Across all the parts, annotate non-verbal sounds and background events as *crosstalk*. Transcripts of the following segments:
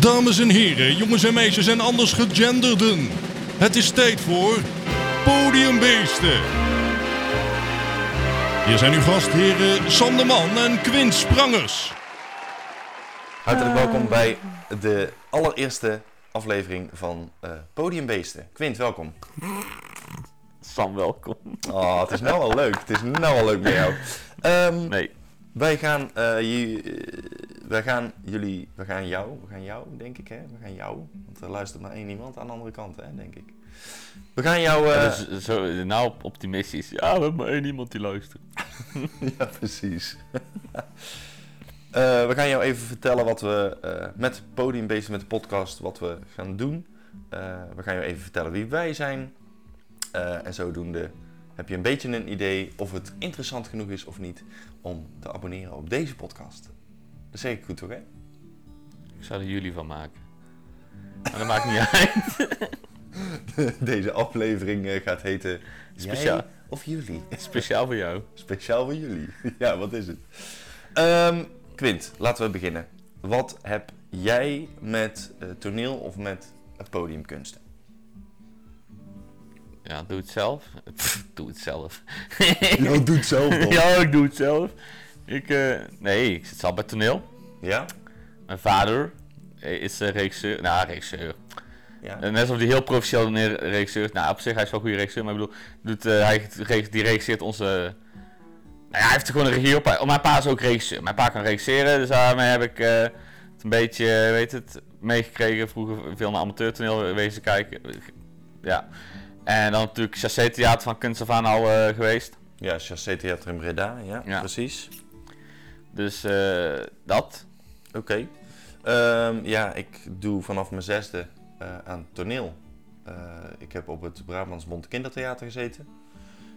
Dames en heren, jongens en meisjes en anders gegenderden. Het is tijd voor Podiumbeesten. Hier zijn uw gastheren Sander Man en Quint Sprangers. Hartelijk welkom bij de allereerste aflevering van eh Podiumbeesten. Quint, welkom. Sam, welkom. Oh, het is nou al leuk. Het is nou al leuk bij jou. *laughs* Ehm, Nee, Wij gaan, eh, je- eh, wij gaan jullie, we gaan jou, we gaan jou, denk ik, hè? We gaan jou, want er luistert maar één iemand aan de andere kant, hè, denk ik. We gaan jou, eh, dat is zo, nou optimistisch. Ja, we hebben maar één iemand die luistert. *laughs* ja, precies. *laughs* Eh, we gaan jou even vertellen wat we eh, met Podium bezig met de podcast, wat we gaan doen. Eh, we gaan jou even vertellen wie wij zijn. Eh, en zodoende heb je een beetje een idee of het interessant genoeg is of niet om te abonneren op deze podcast. Dat zeg ik goed toch, hè? Ik zou er jullie van maken. Maar dat maakt niet *laughs* uit. *laughs* Deze aflevering eh, gaat heten Speciaal. Jij of jullie? *laughs* Speciaal voor jou. Speciaal voor jullie. ja, wat is het? Ehm, Quint, laten we beginnen. Wat heb jij met eh, toneel of met podiumkunsten? Ja, doe het zelf. Pff, doe het zelf. Nou, doe het zelf dan. ja, ik doe het zelf. Ik, eh, nee, ik zit zelf bij toneel. Ja? Mijn vader is eh, regisseur. Nou, regisseur. Ja. Eh, Net alsof hij heel professioneel regisseur is. Nou, op zich, hij is wel een goede regisseur. Maar ik bedoel, doet, eh, hij, die regisseert onze... Nou ja, hij heeft er gewoon een regie op. Oh, mijn pa is ook regisseur. Mijn pa kan regisseren. Dus daarmee heb ik eh, het een beetje, eh, weet het, meegekregen. Vroeger veel naar amateurtoneel wezen kijken. Ja. En dan natuurlijk Chassé Theater van Kunst af aan al eh, geweest. Ja, Chassé Theater in Breda. Ja, Ja. precies. Dus eh, dat. Oké. Ehm, ja, ik doe vanaf mijn zesde eh, aan toneel. Eh, ik heb op het Brabants Bond Kindertheater gezeten.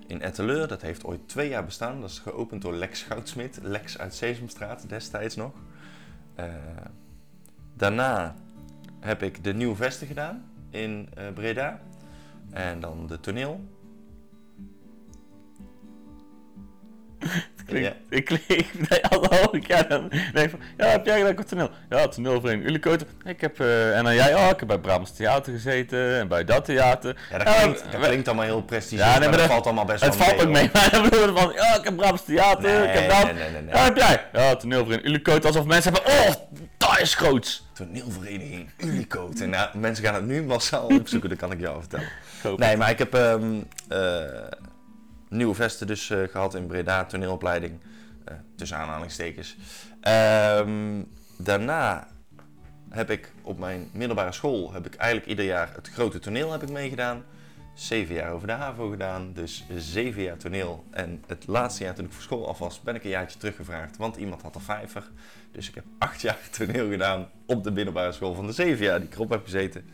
In Etteleur. Dat heeft ooit twee jaar bestaan. Dat is geopend door Lex Goudsmit. Lex uit Sesamstraat destijds nog. Daarna heb ik de Nieuwe Vesten gedaan in Breda. En dan de toneel. Klinkt, Ja. Ik klink, *laughs* nee, al hoor ik ja, dan denk ik van, ja, heb jij gedaan op toneel? Ja, toneelvereniging Ulicote. Ik heb, eh, en dan jij, oh, ik heb bij Brabants Theater gezeten en bij dat theater. Ja, dat klinkt, dat klinkt allemaal heel prestigieus, Ja, nee, maar, maar dat dat- valt allemaal best Het wel valt ook mee, maar dan bedoel ik van, ja, ik heb Brabants Theater, ik heb dat. Nee, nee, nee, nee. Ja, heb jij? Ja, toneelvereniging Ulicote, alsof mensen hebben, oh, dat is groots. Toneelvereniging Unicode. Nou, mensen gaan het nu massaal *laughs* opzoeken, dat kan ik jou vertellen. Nee, maar ik heb eh, nieuwe vesten dus eh, gehad in Breda, toneelopleiding. eh, tussen aanhalingstekens. Ehm, daarna heb ik op mijn middelbare school heb ik eigenlijk ieder jaar het grote toneel heb ik meegedaan. Zeven jaar over de HAVO gedaan, dus zeven jaar toneel. En het laatste jaar toen ik voor school af was, ben ik een jaartje teruggevraagd, want iemand had een vijver. Dus ik heb acht jaar toneel gedaan op de middelbare school van de zeven jaar die ik erop heb gezeten.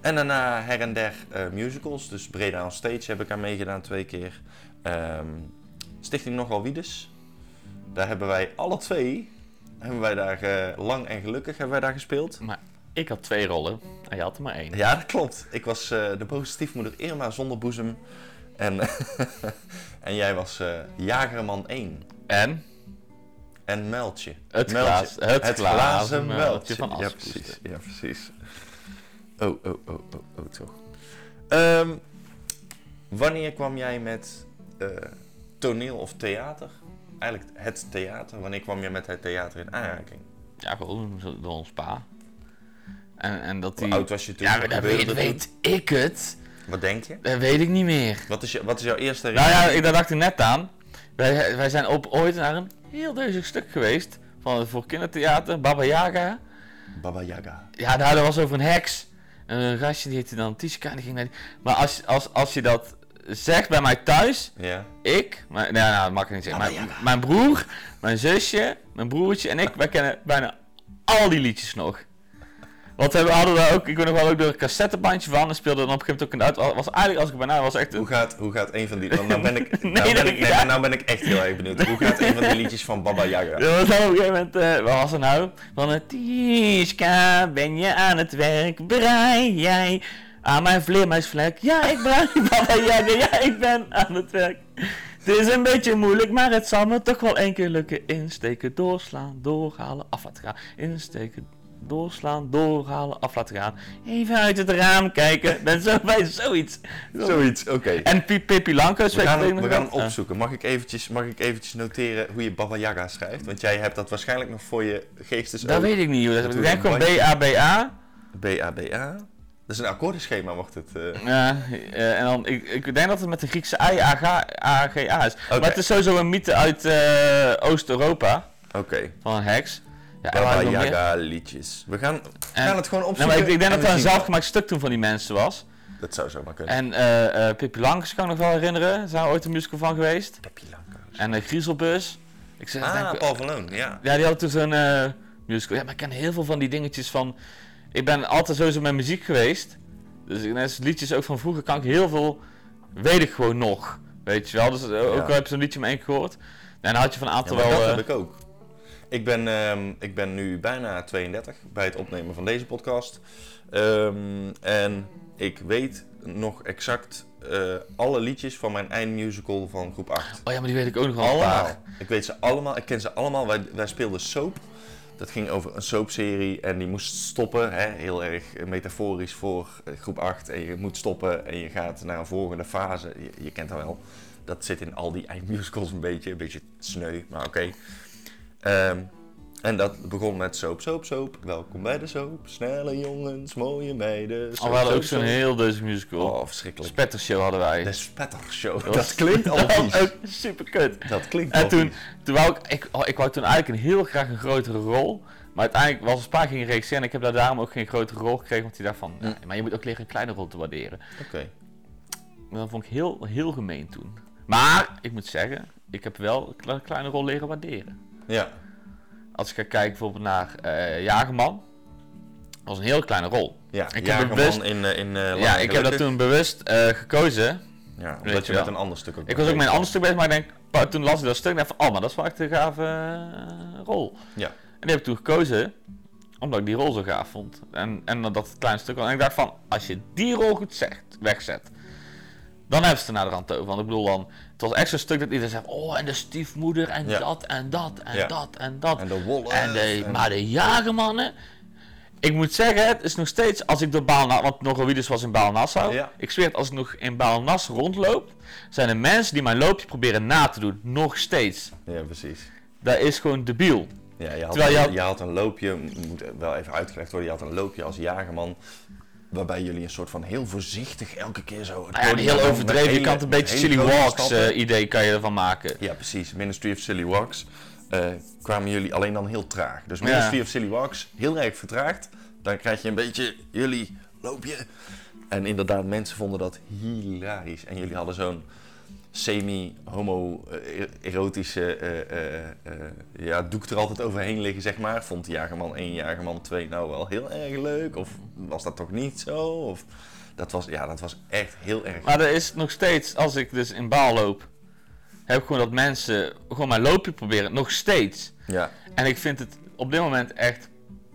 En daarna her en der eh, musicals, dus Breda on Stage heb ik aan meegedaan twee keer. Ehm, Stichting Nogal Wiedes, daar hebben wij alle twee, hebben wij daar eh, lang en gelukkig hebben wij daar gespeeld. Maar ik had twee rollen en je had er maar één. Ja, dat klopt. Ik was eh, de boze stiefmoeder Irma zonder boezem. En, *laughs* en jij was Jagerman 1. En En Meltje. het, Meltje. glaas, het, glazen Meltje. van Ja, precies. Ja, precies. Oh, oh, oh, oh, oh, toch. Ehm, wanneer kwam jij met eh, toneel of theater? Eigenlijk het theater. Wanneer kwam je met het theater in aanraking? Ja, gewoon door ons pa. En, en dat Hoe die... oud was je toen? Ja, dat weet, weet ik het. Wat denk je? Dat weet ik niet meer. Wat is, je, wat is jouw eerste Nou ja, ik, daar dacht ik net aan. Wij, wij zijn op, ooit naar een heel duizend stuk geweest. Van, voor kindertheater, Baba Yaga. Baba Yaga. Ja, daar was over een heks. En Een gastje die heette dan Tishka. en Die ging naar die... Maar als, als, als je dat zegt bij mij thuis, Ja. ik, maar, nee, nou, dat mag ik niet zeggen. Baba Mijn, mijn broer, mijn zusje, mijn broertje en ik, wij kennen bijna al die liedjes nog. Want we hadden daar ook, ik weet nog wel ook door een cassettebandje van en speelde dan op een gegeven moment ook een uit. Was eigenlijk als ik bijna was echt Hoe gaat, hoe gaat een van die... Want nou ben ik, *laughs* Nee, nou ben ik, nee, ja. nou ben ik echt heel erg benieuwd. Hoe gaat een van die liedjes van Baba Yaga? Ja, was dan op een gegeven moment, eh, wat was er nou? Van het Tieska, ben je aan het werk? Brei jij aan mijn vleermuisvlek? Ja, ik brei, *laughs* Baba Yaga, ja, ik ben aan het werk. Het is een beetje moeilijk, maar het zal me toch wel één keer lukken. Insteken, doorslaan, doorhalen, af gaan. Insteken, doorslaan, doorhalen, af laten gaan. Even uit het raam kijken. *laughs* Is zo bij zoiets. Zoiets, oké. En Pi- Pippi Langkous. We gaan, we gaan hem opzoeken. Mag ik, eventjes, mag ik eventjes noteren hoe je Baba Yaga schrijft? Want jij hebt dat waarschijnlijk nog voor je geestes Dat weet ik niet. hoe dat- denk gewoon B-A-B-A. B-A-B-A. Dat is een akkoordenschema, mocht het... eh. Ja, eh, en dan, ik, ik denk dat het met de Griekse I, A-G-A is. Maar het is sowieso een mythe uit eh, Oost-Europa. Oké. Van een heks. Ja, Baba? Yaga liedjes. We gaan, we En- gaan het gewoon opzoeken. maar ik, ik denk en dat we een zelfgemaakt stuk toen van die mensen was. Dat zou zomaar kunnen. En eh eh Pippi Langkous kan ik nog wel herinneren. Zijn we ooit een musical van geweest. Peppi Langkous. En de Griezelbus. Ik zeg, Ah, denk, Paul van Loon, ja. Ja, die hadden toen zo'n eh, musical. Ja, maar ik ken heel veel van die dingetjes van... Ik ben altijd sowieso met muziek geweest. Dus net liedjes ook van vroeger kan ik heel veel... Weet ik gewoon nog. Weet je wel. Dus eh, ook Ja. al heb je zo'n liedje maar één gehoord. En dan had je van een Ja, aantal maar wel... dat eh, heb ik ook. Ik ben, ehm, ik ben nu bijna 32 bij het opnemen van deze podcast. Ehm, en ik weet nog exact eh, alle liedjes van mijn eindmusical van groep 8. Oh ja, maar die weet ik ook nog wel. Allemaal. Ik weet ze allemaal, ik ken ze allemaal. Wij, wij speelden soap. Dat ging over een soapserie en die moest stoppen. Hè? Heel erg metaforisch voor eh, groep 8. En je moet stoppen en je gaat naar een volgende fase. Je, je kent dat wel. Dat zit in al die eindmusicals een beetje. Een beetje sneu, maar oké. Ehm, en dat begon met soap, soap, soap. Welkom bij de soap. Snelle jongens, mooie meiden. Oh, Soap, we hadden ook zo'n heel deze musical. Oh, verschrikkelijk. Spettershow hadden wij. De Spettershow. was- *laughs* Dat klinkt al Dat vies. super kut. Dat klinkt En toen, toen wou ik, ik, oh, ik wou toen eigenlijk een heel graag een grotere rol. Maar uiteindelijk was een paar ging regisseren en ik heb daar daarom ook geen grotere rol gekregen. Want die dacht van, ja, maar je moet ook leren een kleine rol te waarderen. Oké. Maar dat vond ik heel, heel gemeen toen. Maar, ik moet zeggen, ik heb wel een kle- kleine rol leren waarderen. Ja. Als ik ga kijken bijvoorbeeld naar eh Jagerman. Dat was een heel kleine rol. Ja, Ik heb Jagerman bewust- in, eh, in eh, ja, ik heb dat toen bewust gekozen. Ja, omdat je je met een ander stuk ook Ik was ook met een ander stuk bezig, maar ik denk, toen las ik dat stuk en dacht van, oh, maar dat is wel echt een gave rol. Ja. En die heb ik toen gekozen, omdat ik die rol zo gaaf vond. En, en dat kleine stuk was. En ik dacht van, als je die rol goed zegt, wegzet, dan hebben ze het er naar de rand over. Want ik bedoel dan, het was echt zo'n stuk dat iedereen zegt, oh, en de stiefmoeder, en Ja. dat, en dat, en Ja. dat, en dat. En de wollen. En de, en- maar de jagermannen. Ik moet zeggen, het is nog steeds, als ik door Baalnassau, want Nogowides was in Baalnassau. Ja. Ik zweer het, als ik nog in Baalnassau rondloop, zijn er mensen die mijn loopje proberen na te doen. Nog steeds. Ja, precies. Dat is gewoon debiel. Ja, je had- je had een loopje, moet wel even uitgelegd worden, je had een loopje als jagerman. Waarbij jullie een soort van heel voorzichtig elke keer zo... Nou ja, heel overdreven. Je kan het een beetje Silly Walks eh, idee kan je ervan maken. Ja, precies. Ministry of Silly Walks. eh, kwamen jullie alleen dan heel traag. Dus Ja. Ministry of Silly Walks, heel erg vertraagd. Dan krijg je een beetje jullie loopje. En inderdaad, mensen vonden dat hilarisch. En jullie hadden zo'n semi-homo-erotische... eh, eh, eh, ja, doek er altijd overheen liggen, zeg maar. Vond Jagerman 1, Jagerman 2 nou wel heel erg leuk? Of was dat toch niet zo? Of, dat, was, ja, dat was echt heel erg... Maar er is nog steeds, als ik dus in Baal loop, heb ik gewoon dat mensen gewoon mijn loopje proberen. Nog steeds. Ja, En ik vind het op dit moment echt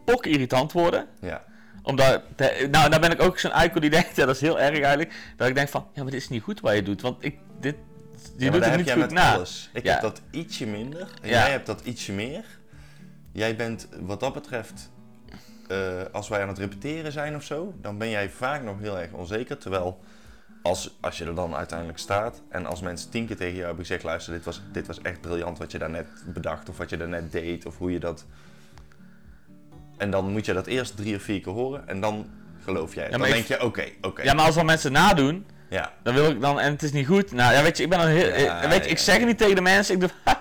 pok irritant worden. ja. Omdat, de- nou, dan ben ik ook zo'n eikel die *laughs* denkt, ja, dat is heel erg eigenlijk. Dat ik denk van, ja, maar dit is niet goed wat je doet. Want ik, dit, je Ja, doet daar het niet goed na. alles. Ik Ja. heb dat ietsje minder en jij hebt dat ietsje meer. Jij bent wat dat betreft, eh, als wij aan het repeteren zijn of zo, dan ben jij vaak nog heel erg onzeker. Terwijl als, als je er dan uiteindelijk staat en als mensen tien keer tegen jou hebben gezegd, luister, dit was, dit was echt briljant wat je daarnet bedacht of wat je daarnet deed of hoe je dat... En dan moet je dat eerst drie of vier keer horen en dan geloof jij. Ja, dan denk je, oké, oké. Ja, maar als dan mensen nadoen, Ja. dan wil ik dan, en het is niet goed. Nou ja, weet je, ik ben dan heel, Ja, weet je, ik zeg niet tegen de mensen, ik doe, *laughs*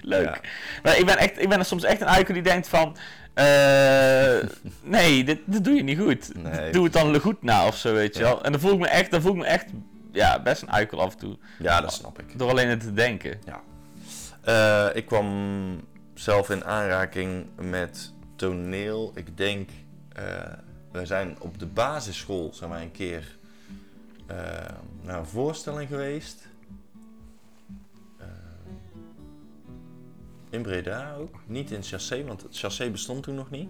leuk. Maar ik ben, echt, ik ben soms echt een eikel die denkt van, eh, *laughs* nee, dit, dit doe je niet goed. Nee. Doe het dan goed na of zo, weet je wel. En dan voel ik me echt, dan voel ik me echt, ja, best een eikel af en toe. ja, dat snap ik. Door alleen het te denken. Ja. Eh, ik kwam zelf in aanraking met toneel. Ik denk, eh, we zijn op de basisschool zijn wij een keer eh, naar een voorstelling geweest. Eh, in Breda ook. Niet in Chassé, want het Chassé bestond toen nog niet.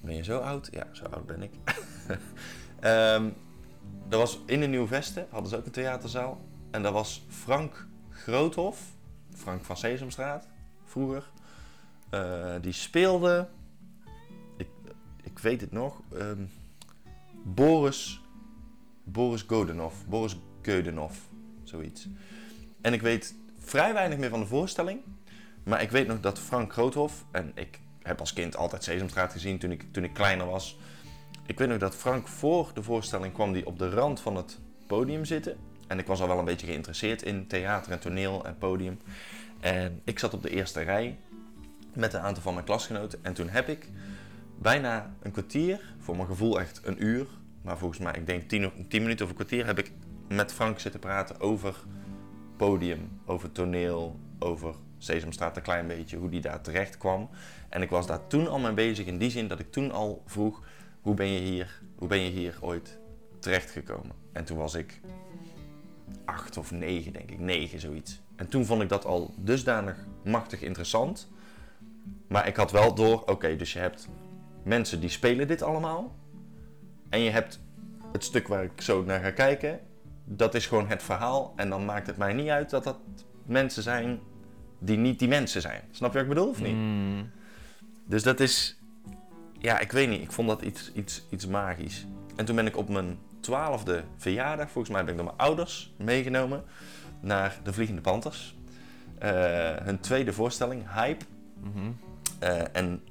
Ben je zo oud? Ja, zo oud ben ik. *laughs* Ehm dat was in de Nieuw Vesten, hadden ze ook een theaterzaal. En dat was Frank Groothof, Frank van Sesamstraat, vroeger. Eh, die speelde weet het nog. ehm, Boris, Boris Godunov. Boris Godunov, zoiets. En ik weet vrij weinig meer van de voorstelling. Maar ik weet nog dat Frank Groothof, en ik heb als kind altijd Sesamstraat gezien toen ik, toen ik kleiner was. Ik weet nog dat Frank voor de voorstelling kwam die op de rand van het podium zitten. En ik was al wel een beetje geïnteresseerd in theater en toneel en podium. En ik zat op de eerste rij met een aantal van mijn klasgenoten. En toen heb ik bijna een kwartier, voor mijn gevoel echt een uur, maar volgens mij, ik denk tien, of- tien minuten of een kwartier, heb ik met Frank zitten praten over podium, over toneel, over Sesamstraat een klein beetje, hoe die daar terecht kwam. En ik was daar toen al mee bezig in die zin dat ik toen al vroeg, hoe ben je hier, hoe ben je hier ooit terechtgekomen? En toen was ik acht of negen, denk ik, negen zoiets. En toen vond ik dat al dusdanig machtig interessant. Maar ik had wel door, oké, dus je hebt mensen die spelen dit allemaal. En je hebt het stuk waar ik zo naar ga kijken. Dat is gewoon het verhaal. En dan maakt het mij niet uit dat dat mensen zijn die niet die mensen zijn. Snap je wat ik bedoel of niet? Mm. Dus dat is... Ja, ik weet niet. Ik vond dat iets, iets, iets magisch. En toen ben ik op mijn twaalfde verjaardag, volgens mij ben ik door mijn ouders meegenomen naar de Vliegende Panthers. Eh, hun tweede voorstelling, Hype. Mhm. Eh, en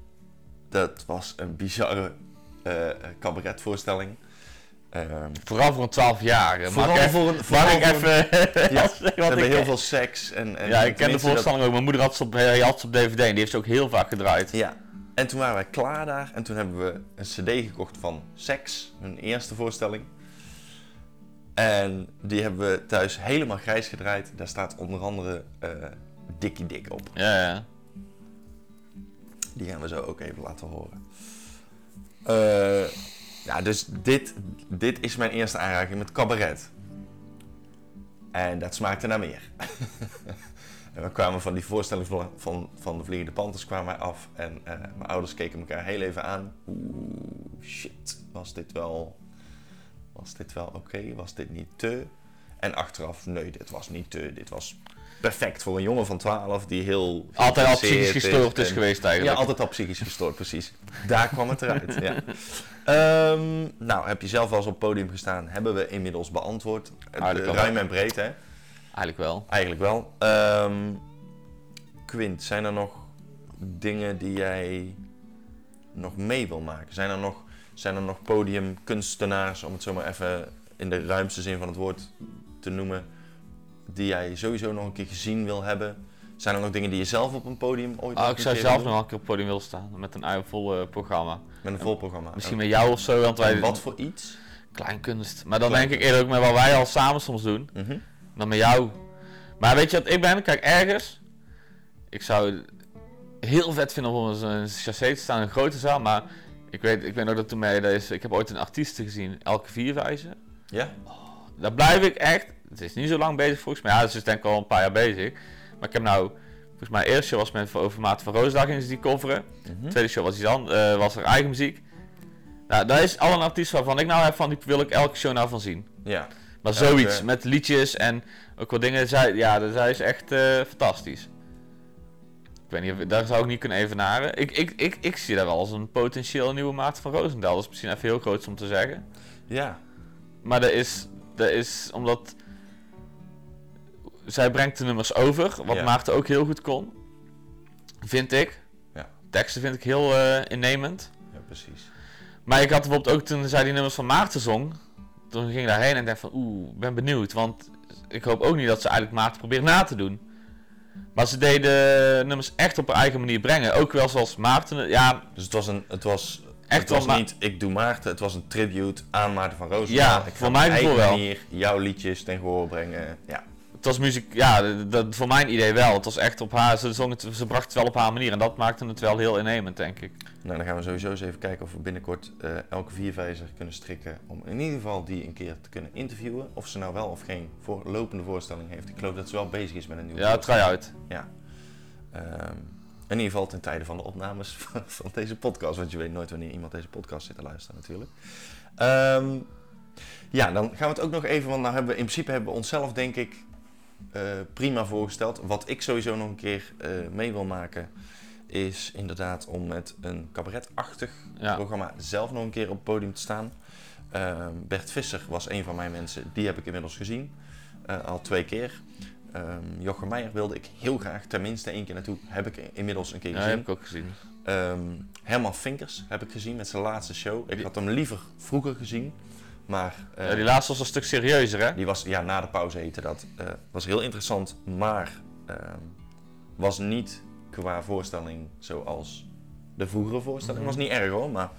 dat was een bizarre eh cabaretvoorstelling. Ehm, Vooral voor een 12 jaar. Vooral ik voor een- vooral ik even Ja, *laughs* ze hebben heel veel seks. En, en Ja, ik ken de dat- voorstelling ook. Mijn moeder had ze op, had ze op DVD en die heeft ze ook heel vaak gedraaid. Ja, en toen waren wij klaar daar en toen hebben we een cd gekocht van Sex, hun eerste voorstelling. En die hebben we thuis helemaal grijs gedraaid. Daar staat onder andere eh Dikkie Dik op. Ja, ja. Die gaan we zo ook even laten horen. Eh, ja, dus dit, dit is mijn eerste aanraking met cabaret. En dat smaakte naar meer. *laughs* en we kwamen van die voorstelling van, van, van de Vliegende Panthers kwamen wij af. En eh, mijn ouders keken elkaar heel even aan. Oeh, shit. Was dit wel... Was dit wel oké? Was dit niet te? En achteraf, nee, dit was niet te. Dit was perfect voor een jongen van 12 die heel... Altijd al psychisch gestoord is en- geweest ja, eigenlijk. altijd al psychisch gestoord, precies. Daar kwam het eruit, ja. Ehm, nou, heb je zelf wel eens op het podium gestaan? Hebben we inmiddels beantwoord. Wel. ruim en breed, hè? Eigenlijk wel. Eigenlijk wel. Ehm, Quint, zijn er nog dingen die jij nog mee wil maken? Zijn er nog, zijn er nog podiumkunstenaars, om het zo maar even in de ruimste zin van het woord te noemen, die jij sowieso nog een keer gezien wil hebben? Zijn er nog dingen die je zelf op een podium ooit Ah, ik zou zelf nog een keer op het podium willen staan. Met een eigen vol eh, programma. Met een vol programma. Misschien met jou of zo. Want wij wat voor iets? Kleinkunst. Maar dan Klein- denk ik eerder ook met wat wij al samen soms doen. Mhm. Dan met jou. Maar weet je wat ik ben? Kijk, ergens. Ik zou het heel vet vinden om op een chassé te staan in een grote zaal. Maar ik weet, ik weet ook dat toen mij... dat is- Ik heb ooit een artiest gezien. Elke Vierwijzer. Ja? Daar blijf ik echt. Het is niet zo lang bezig volgens mij. Ja, het is denk ik al een paar jaar bezig. Maar ik heb nou. Volgens mij eerste show was met over Maarten van Roosdag in die coveren. Mhm. Tweede show was, iets an- eh, was er eigen muziek. Nou, dat is al een artiest waarvan ik nou heb van die wil ik elke show nou van zien. Ja. Maar zoiets met liedjes en ook wat dingen. Zij, ja, zij is echt eh, fantastisch. Ik weet niet, of, daar zou ik niet kunnen evenaren. Ik, ik, ik, ik zie daar wel als een potentieel nieuwe Maarten van Roosendaal. Dat is misschien even heel groot om te zeggen. Ja. Maar dat is, dat is omdat zij brengt de nummers over, wat Ja. Maarten ook heel goed kon. Vind ik. Ja. Teksten vind ik heel eh, innemend. Ja, precies. Maar ik had bijvoorbeeld ook toen zij die nummers van Maarten zong. Toen ging ik daarheen en dacht van oeh, ben benieuwd. Want ik hoop ook niet dat ze eigenlijk Maarten probeert na te doen. Maar ze deden nummers echt op haar eigen manier brengen. Ook wel zoals Maarten. Ja, Dus het was een, het was, Echt het was ma- niet ik doe Maarten, het was een tribute aan Maarten van Roosendaal. Ja, ik voor gevoel eigen wel. manier jouw liedjes ten gehoor brengen. Ja. Het was muziek. Ja, dat, voor mijn idee wel. Het was echt op haar. Ze, zong het, ze bracht het wel op haar manier. En dat maakte het wel heel innemend, denk ik. Nou, dan gaan we sowieso eens even kijken of we binnenkort eh, elke vierwijzer kunnen strikken. Om in ieder geval die een keer te kunnen interviewen. Of ze nou wel of geen voor, lopende voorstelling heeft. Ik geloof dat ze wel bezig is met een nieuwe Ja, try-out. Ja. Ehm, in ieder geval ten tijde van de opnames *laughs* van, van deze podcast. Want je weet nooit wanneer iemand deze podcast zit te luisteren natuurlijk. Ehm, ja, dan gaan we het ook nog even... Want nou hebben we in principe hebben we onszelf denk ik prima voorgesteld. Wat ik sowieso nog een keer eh, mee wil maken. is inderdaad om met een cabaretachtig Ja. programma zelf nog een keer op het podium te staan. Ehm, Bert Visser was een van mijn mensen, die heb ik inmiddels gezien. Eh, al twee keer. Ehm Jochem Meijer wilde ik heel graag tenminste één keer naartoe. Heb ik inmiddels een keer Ja, gezien. heb ik ook gezien. Ehm, Herman Vinkers heb ik gezien met zijn laatste show. Ik had hem liever vroeger gezien. Maar eh, Ja, die laatste was een stuk serieuzer, hè? die was, ja, na de pauze heette dat. eh, was heel interessant, maar ehm, was niet qua voorstelling zoals de vroegere voorstelling. Was niet erg hoor, maar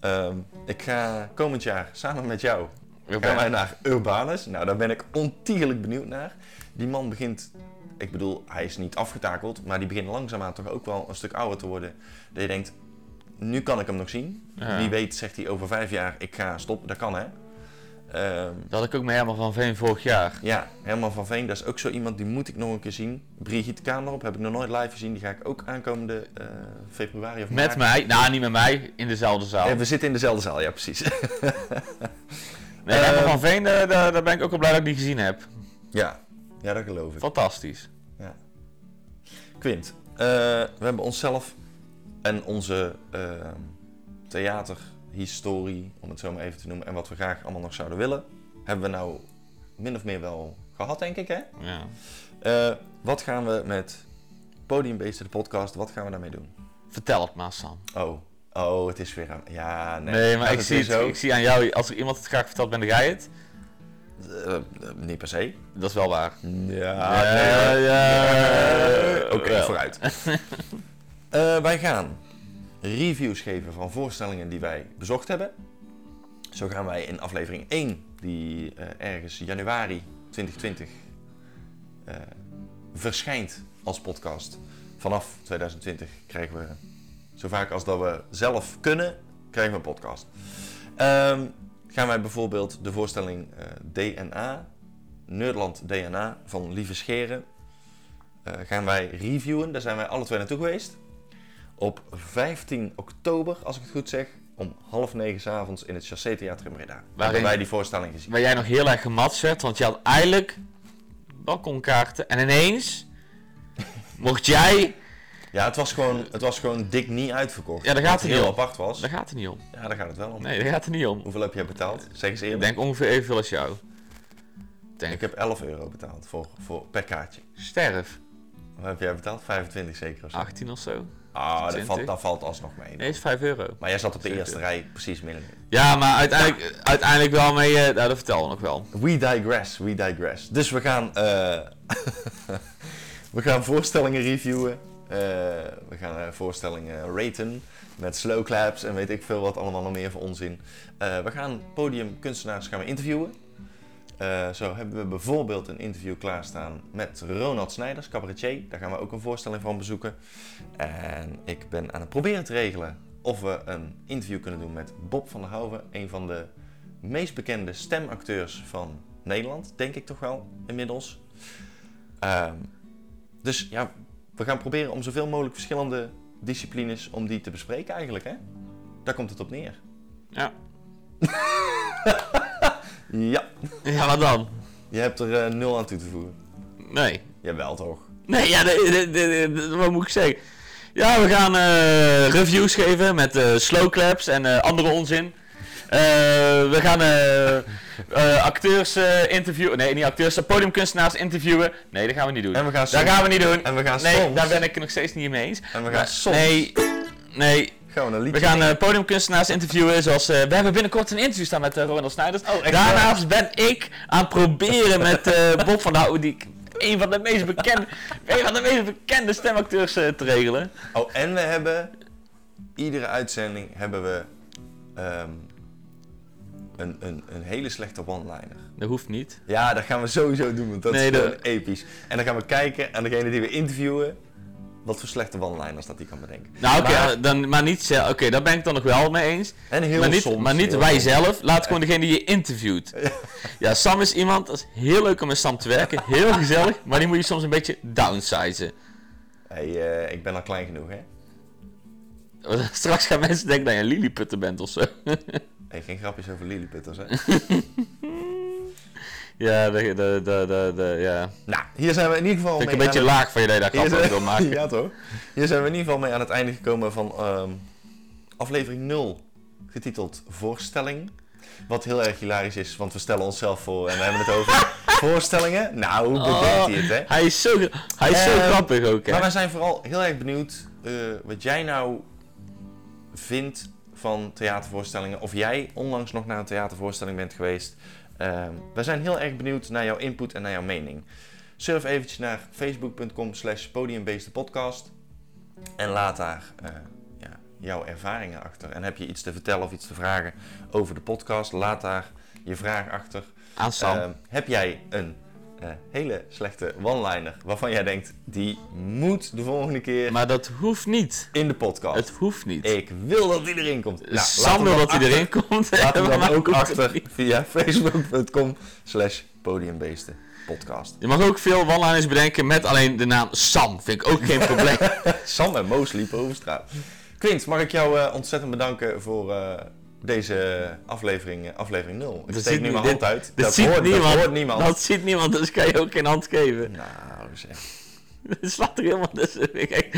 ehm, ik ga komend jaar samen met jou gaan wij naar Urbanus. Nou, daar ben ik ontiegelijk benieuwd naar. Die man begint, ik bedoel, hij is niet afgetakeld, maar die begint langzaamaan toch ook wel een stuk ouder te worden. Dat je denkt, nu kan ik hem nog zien. Ja. Wie weet zegt hij over vijf jaar, ik ga stoppen. Dat kan hè. Ehm, Dat had ik ook met Herman van Veen vorig jaar. ja, Herman van Veen, dat is ook zo iemand die moet ik nog een keer zien. Brigitte Kamerop heb ik nog nooit live gezien. Die ga ik ook aankomende eh, februari of Met maart. mij, nou niet met mij, in dezelfde zaal. Ja, we zitten in dezelfde zaal, ja precies. *laughs* Nee, Eh, Herman van Veen, daar, daar daar ben ik ook wel blij dat ik die gezien heb. ja. ja, dat geloof ik. Fantastisch. Ja. Quint, eh, we hebben onszelf en onze eh, theaterhistorie, om het zo maar even te noemen, en wat we graag allemaal nog zouden willen, hebben we nou min of meer wel gehad, denk ik, hè? Ja. Eh, wat gaan we met Podiumbeesten, de podcast, wat gaan we daarmee doen? Vertel het maar, Sam. Oh, oh, het is weer aan... Ja, nee. Nee, maar ik zie, weer het, zo? ik zie aan jou, als er iemand het graag vertelt, ben jij het. Eh, eh, niet per se. Dat is wel waar. Ja, Ja, nee, ja, Oké, vooruit. *laughs* Eh, wij gaan reviews geven van voorstellingen die wij bezocht hebben. Zo gaan wij in aflevering 1, die eh, ergens januari 2020 eh, verschijnt als podcast. Vanaf 2020 krijgen we, zo vaak als dat we zelf kunnen, krijgen we een podcast. Ehm, gaan wij bijvoorbeeld de voorstelling DNA, Nerdland DNA van Lieve Scheren, gaan wij reviewen. Daar zijn wij alle twee naartoe geweest. Op 15 oktober, als ik het goed zeg, om half negen 's avonds in het Chassé Theater in Breda. Waarin hebben wij die voorstelling gezien. Waar jij nog heel erg gematst werd, want je had eigenlijk balkonkaarten. En ineens *laughs* mocht jij... Ja, het was gewoon, het was gewoon dik niet uitverkocht. Ja, daar gaat het heel niet om. apart was. Daar gaat het niet om. Ja, daar gaat het wel om. Nee, daar gaat het niet om. Hoeveel heb jij betaald? Zeg eens Ik eerlijk. denk ongeveer evenveel als jou. Denk Ik heb 11 euro betaald voor, voor, per kaartje. Sterf. Wat heb jij betaald? 25 zeker of zo? 18 of zo. Ah, dat 20. valt, dat valt alsnog mee. Nee, is 5 euro. Maar jij zat op de eerste rij precies midden. Ja, maar uiteindelijk, uiteindelijk wel mee... nou, dat vertel we nog wel. We digress, we digress. Dus we gaan, eh, *laughs* we gaan voorstellingen reviewen. Eh, we gaan voorstellingen raten met slow claps en weet ik veel wat allemaal nog meer voor onzin. We gaan podiumkunstenaars gaan we interviewen. Eh, zo hebben we bijvoorbeeld een interview klaarstaan met Ronald Snijders, cabaretier. Daar gaan we ook een voorstelling van bezoeken. En ik ben aan het proberen te regelen of we een interview kunnen doen met Bob van der Houwen, een van de meest bekende stemacteurs van Nederland, denk ik toch wel inmiddels. Ehm, dus ja, we gaan proberen om zoveel mogelijk verschillende disciplines om die te bespreken eigenlijk, hè? Daar komt het op neer. Ja. *laughs* Ja, Ja, wat dan? je hebt er eh, nul aan toe te voegen. Nee. Jawel toch? Nee, ja, de, de, de- de- wat moet ik zeggen? Ja, we gaan eh, reviews geven met eh, slow claps en andere onzin. We gaan acteurs interviewen. Nee, niet acteurs, podiumkunstenaars interviewen. Nee, dat gaan we niet doen. En we gaan dat soms- gaan we niet doen. En we gaan nee, daar ben ik nog steeds niet mee eens. En we gaan Maar- soms... Nee, nee. Gaan we een liedje We gaan eh, podiumkunstenaars interviewen. Zoals, eh, we hebben binnenkort een interview staan met uh, Ronald Snijders. Oh, Daarnaast ben ik aan het proberen met eh, *laughs* Bob van der die een van de meest bekende, een van de meest bekende stemacteurs eh, te regelen. Oh, en we hebben... Iedere uitzending hebben we... ehm, een, een, een hele slechte one-liner. Dat hoeft niet. Ja, dat gaan we sowieso doen, want dat Nee, is gewoon episch. En dan gaan we kijken aan degene die we interviewen... wat voor slechte one-liners dat hij kan bedenken. Nou, oké, Maar- dan maar niet zelf. Oké, daar ben ik dan nog wel mee eens. En heel maar niet, soms... maar niet wij zelf. Laat gewoon degene die je interviewt. Ja, Sam is iemand, dat is heel leuk om met Sam te werken. Heel gezellig. Maar die moet je soms een beetje downsizen. Hey, eh, ik ben al klein genoeg, hè? *laughs* Straks gaan mensen denken dat je een lilliputter bent of zo. Hey, geen grapjes over lilliputters, hè? *laughs* Ja, de, de, de, de, ja. Nou, hier zijn we in ieder geval Vind ik een beetje laag van je dat je daar grap zijn- wil maken. *laughs* ja, toch? Hier zijn we in ieder geval mee aan het einde gekomen van ehm, aflevering 0, getiteld Voorstelling. Wat heel erg hilarisch is, want we stellen onszelf voor en we hebben het over *laughs* voorstellingen. Nou, hoe bedenkt Oh, hij het, hè? Hij is zo, hij is zo Ehm, grappig ook, hè. Maar wij zijn vooral heel erg benieuwd eh, wat jij nou vindt van theatervoorstellingen. Of jij onlangs nog naar een theatervoorstelling bent geweest. Ehm wij zijn heel erg benieuwd naar jouw input en naar jouw mening. Surf eventjes naar facebook.com slash podiumbeestenpodcast. En laat daar eh, ja, jouw ervaringen achter. En heb je iets te vertellen of iets te vragen over de podcast, laat daar je vraag achter. Aan Sam. Ehm, heb jij een eh, hele slechte one-liner waarvan jij denkt, die moet de volgende keer maar dat hoeft niet. in de podcast? Het hoeft niet. Ik wil dat die erin komt. Nou, Sam wil dat achter- erin komt. Laat hem dan *laughs* ook achter via facebook.com slash podiumbeesten podcast. Je mag ook veel one-liners bedenken met alleen de naam Sam. Vind ik ook geen *laughs* probleem. Sam en Moos liepen over straat. Quint, mag ik jou eh, ontzettend bedanken voor eh, deze aflevering, eh, aflevering 0. Ik Dat steek ziet nu mijn hand uit. *laughs* Dat, dat, ziet hoort, niemand. dat hoort niemand. Dat ziet niemand, dus kan je ook geen hand geven. Nou, zeg. *laughs* Het slaat er helemaal tussen. Ik,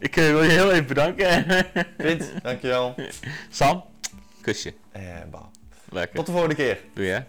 ik wil je heel even bedanken. *laughs* Quint, dankjewel. Sam, kusje. En bah. Lekker. Tot de volgende keer. Doe je.